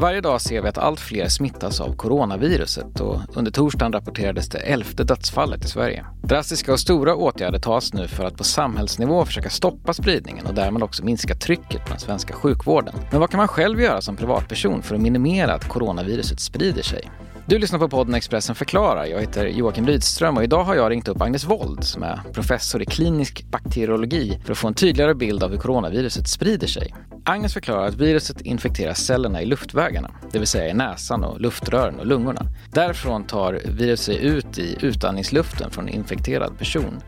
Varje dag ser vi att allt fler smittas av coronaviruset och under torsdagen rapporterades det elfte dödsfallet i Sverige. Drastiska och stora åtgärder tas nu för att på samhällsnivå försöka stoppa spridningen och därmed också minska trycket på den svenska sjukvården. Men vad kan man själv göra som privatperson för att minimera att coronaviruset sprider sig? Du lyssnar på podden Expressen förklarar. Jag heter Joakim Rydström och idag har jag ringt upp Agnes Wold som är professor i klinisk bakteriologi för att få en tydligare bild av hur coronaviruset sprider sig. Agnes förklarar att viruset infekterar cellerna i luftvägarna, det vill säga i näsan och luftrören och lungorna. Därifrån tar viruset sig ut i utandningsluften från en infekterad person.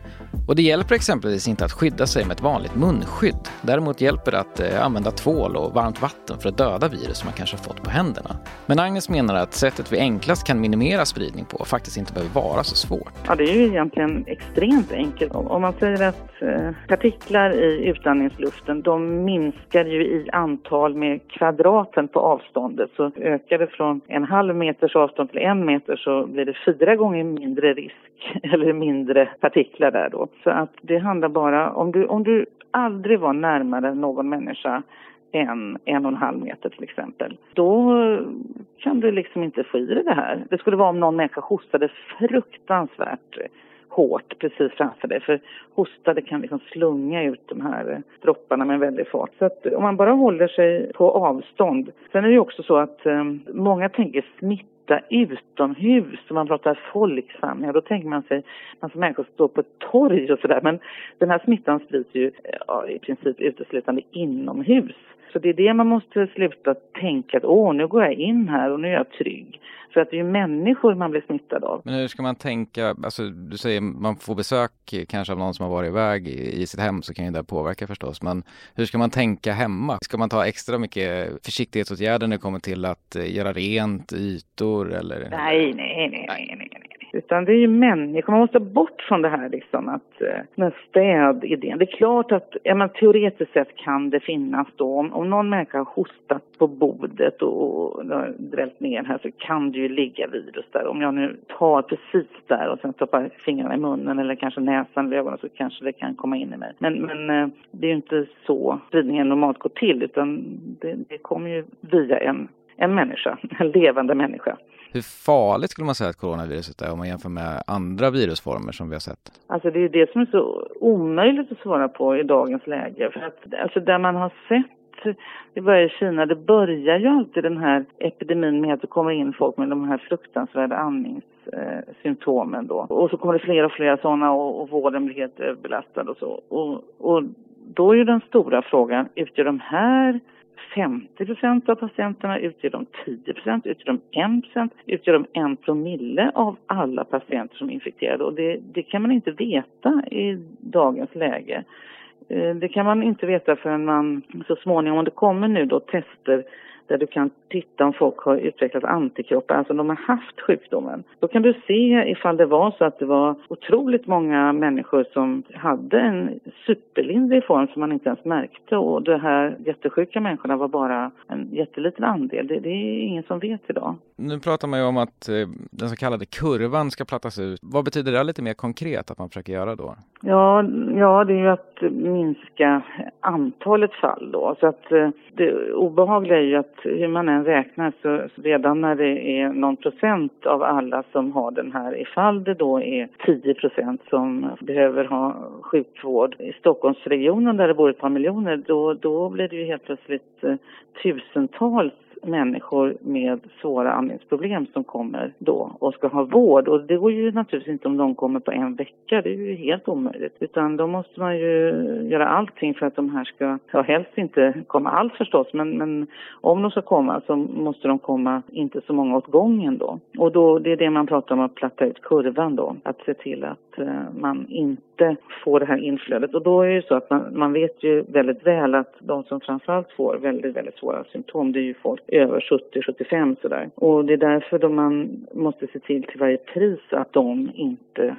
Och det hjälper exempelvis inte att skydda sig med ett vanligt munskydd. Däremot hjälper det att eh, använda tvål och varmt vatten för att döda virus som man kanske har fått på händerna. Men Agnes menar att sättet vi enklast kan minimera spridning på faktiskt inte behöver vara så svårt. Ja, det är ju egentligen extremt enkelt. Om man säger att eh, partiklar i utandningsluften, de minskar ju i antal med kvadraten på avståndet. Så ökar det från en halv meters avstånd till en meter så blir det fyra gånger mindre risk eller mindre partiklar där då. Så att det handlar bara om du, om du aldrig var närmare någon människa än en och en halv meter till exempel. Då kan du liksom inte få i dig det här. Det skulle vara om någon människa hostade fruktansvärt hårt precis framför dig. För hostade kan liksom slunga ut de här dropparna med en väldig fart. Så att om man bara håller sig på avstånd. Sen är det ju också så att um, många tänker smitta utomhus, och man pratar folksamlingar, då tänker man sig massa människor står på ett torg och sådär. Men den här smittan sprids ju ja, i princip uteslutande inomhus. Så det är det man måste sluta tänka att åh, nu går jag in här och nu är jag trygg. För att det är ju människor man blir smittad av. Men hur ska man tänka, alltså du säger man får besök kanske av någon som har varit iväg i, sitt hem så kan ju det påverka förstås. Men hur ska man tänka hemma? Ska man ta extra mycket försiktighetsåtgärder när det kommer till att eh, göra rent ytor eller? Nej, nej, nej, nej, nej. Utan det är ju människor, man måste bort från det här liksom att, eh, den städidén. Det är klart att, ja men teoretiskt sett kan det finnas då, om, om någon människa har hostat på bordet och, och drällt ner här så kan det ju ligga virus där. Om jag nu tar precis där och sen stoppar fingrarna i munnen eller kanske näsan eller ögonen så kanske det kan komma in i mig. Men, men eh, det är ju inte så spridningen normalt går till utan det, det kommer ju via en, en människa, en levande människa. Hur farligt skulle man säga att coronaviruset är om man jämför med andra virusformer som vi har sett? Alltså det är det som är så omöjligt att svara på i dagens läge. För att alltså där man har sett det börjar i Kina, det börjar ju alltid den här epidemin med att det kommer in folk med de här fruktansvärda andningssymptomen då. Och så kommer det fler och fler sådana och, och vården blir helt överbelastad och så. Och, och då är ju den stora frågan, utgör de här 50 procent av patienterna, utgör de 10 procent, utgör de 1 procent, utgör de 1 promille av alla patienter som är infekterade och det, det kan man inte veta i dagens läge. Eh, det kan man inte veta förrän man så småningom, om det kommer nu då tester där du kan titta om folk har utvecklat antikroppar, alltså de har haft sjukdomen. Då kan du se ifall det var så att det var otroligt många människor som hade en superlindrig form som man inte ens märkte och de här jättesjuka människorna var bara en jätteliten andel. Det, det är ingen som vet idag. Nu pratar man ju om att eh, den så kallade kurvan ska plattas ut. Vad betyder det lite mer konkret att man försöker göra då? Ja, ja det är ju att minska antalet fall då. Så att eh, det obehagliga är ju att hur man än räknar så redan när det är någon procent av alla som har den här, ifall det då är 10 procent som behöver ha sjukvård i Stockholmsregionen där det bor ett par miljoner, då, då blir det ju helt plötsligt eh, tusentals människor med svåra andningsproblem som kommer då och ska ha vård. Och det går ju naturligtvis inte om de kommer på en vecka, det är ju helt omöjligt. Utan då måste man ju göra allting för att de här ska, ja helst inte komma alls förstås, men, men om de ska komma så måste de komma inte så många åt gången då. Och då, det är det man pratar om att platta ut kurvan då, att se till att att eh, man inte får det här inflödet. Och då är det så att man, man vet ju väldigt väl att de som framförallt får väldigt, väldigt svåra symptom, det är ju folk över 70-75 sådär. Och det är därför då man måste se till till varje pris att de inte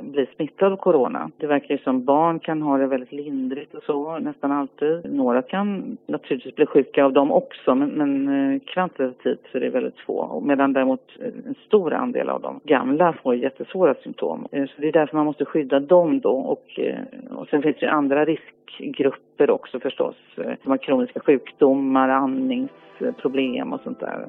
bli smittad av corona. Det verkar ju som barn kan ha det väldigt lindrigt och så, nästan alltid. Några kan naturligtvis bli sjuka av dem också, men, men eh, kvantitativt så är det väldigt få. Medan däremot eh, en stor andel av de gamla får jättesvåra symptom. Eh, så det är därför man måste skydda dem då. Och, och sen finns det ju andra riskgrupper också förstås, som har kroniska sjukdomar, andningsproblem och sånt där.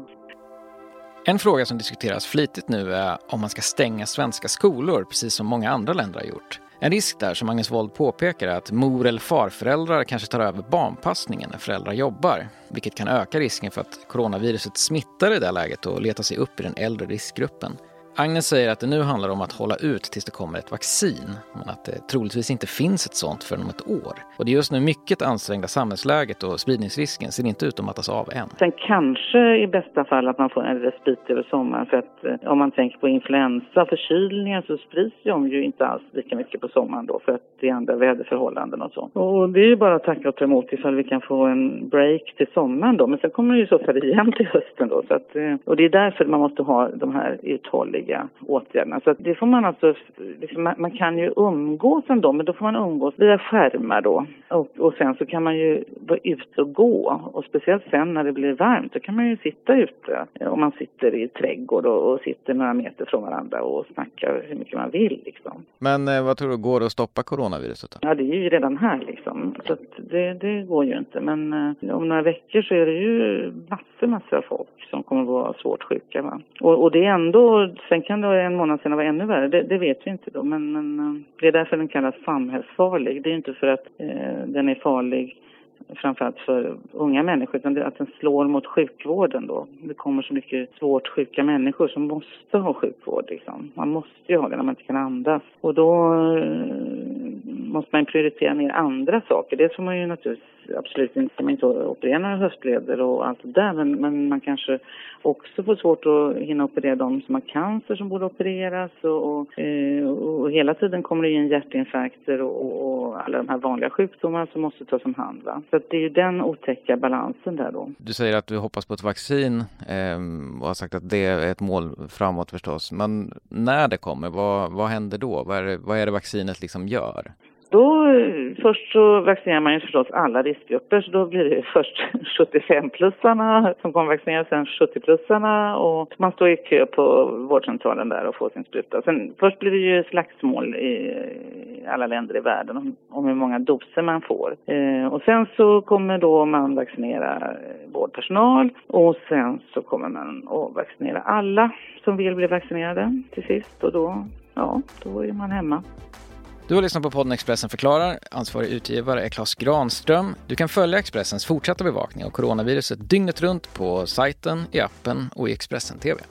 En fråga som diskuteras flitigt nu är om man ska stänga svenska skolor, precis som många andra länder har gjort. En risk där, som Agnes Wold påpekar, är att mor eller farföräldrar kanske tar över barnpassningen när föräldrar jobbar, vilket kan öka risken för att coronaviruset smittar i det läget och letar sig upp i den äldre riskgruppen. Agnes säger att det nu handlar om att hålla ut tills det kommer ett vaccin, men att det troligtvis inte finns ett sånt förrän om ett år. Och det just nu mycket ansträngda samhällsläget och spridningsrisken ser inte ut att mattas av än. Sen kanske i bästa fall att man får en respit över sommaren för att eh, om man tänker på influensa, förkylningar så sprids de ju inte alls lika mycket på sommaren då för att det är andra väderförhållanden och så. Och det är ju bara att tacka och ta emot ifall vi kan få en break till sommaren då men sen kommer det ju så fall igen till hösten då så att, eh, och det är därför man måste ha de här uthålliga möjliga åtgärderna. Så det får man alltså, liksom, man, kan ju umgås ändå, men då får man umgås via skärmar då. Och, och sen så kan man ju vara ute och gå. Och speciellt sen när det blir varmt, då kan man ju sitta ute. Om man sitter i trädgård och, och sitter några meter från varandra och snackar hur mycket man vill liksom. Men eh, vad tror du, går det att stoppa coronaviruset då? Ja, det är ju redan här liksom. Så det, det går ju inte. Men eh, om några veckor så är det ju massor, massor av folk som kommer att vara svårt sjuka. Va? Och, och det är ändå Sen kan det en månad senare vara ännu värre, det, det vet vi inte då. Men, men, eh, det är därför den kallas samhällsfarlig. Det är inte för att eh, den är farlig framförallt för unga människor utan det, att den slår mot sjukvården då. Det kommer så mycket svårt sjuka människor som måste ha sjukvård liksom. Man måste ju ha det när man inte kan andas. Och då eh, måste man prioritera ner andra saker. Det får man ju naturligtvis absolut inte, ska man inte operera några höftleder och allt det där men, men man kanske också får svårt att hinna operera de som har cancer som borde opereras och, och, eh, och hela tiden kommer det in hjärtinfarkter och, och, alla de här vanliga sjukdomarna som måste tas om hand. Va? Så det är ju den otäcka balansen där då. Du säger att du hoppas på ett vaccin eh, och har sagt att det är ett mål framåt förstås. Men när det kommer, vad, vad händer då? Vad är, det, vad är det vaccinet liksom gör? Då, eh, först så vaccinerar man ju förstås alla riskgrupper så då blir det först 75-plussarna som kommer vaccineras, sen 70-plussarna och man står i kö på vårdcentralen där och får sin spruta. Sen, först blir det ju slagsmål i alla länder i världen om, om hur många doser man får. Eh, och sen så kommer då man vaccinera vårdpersonal och sen så kommer man att vaccinera alla som vill bli vaccinerade till sist och då, ja, då är man hemma. Du har lyssnat på podden Expressen förklarar. Ansvarig utgivare är Klas Granström. Du kan följa Expressens fortsatta bevakning av coronaviruset dygnet runt på sajten, i appen och i Expressen TV.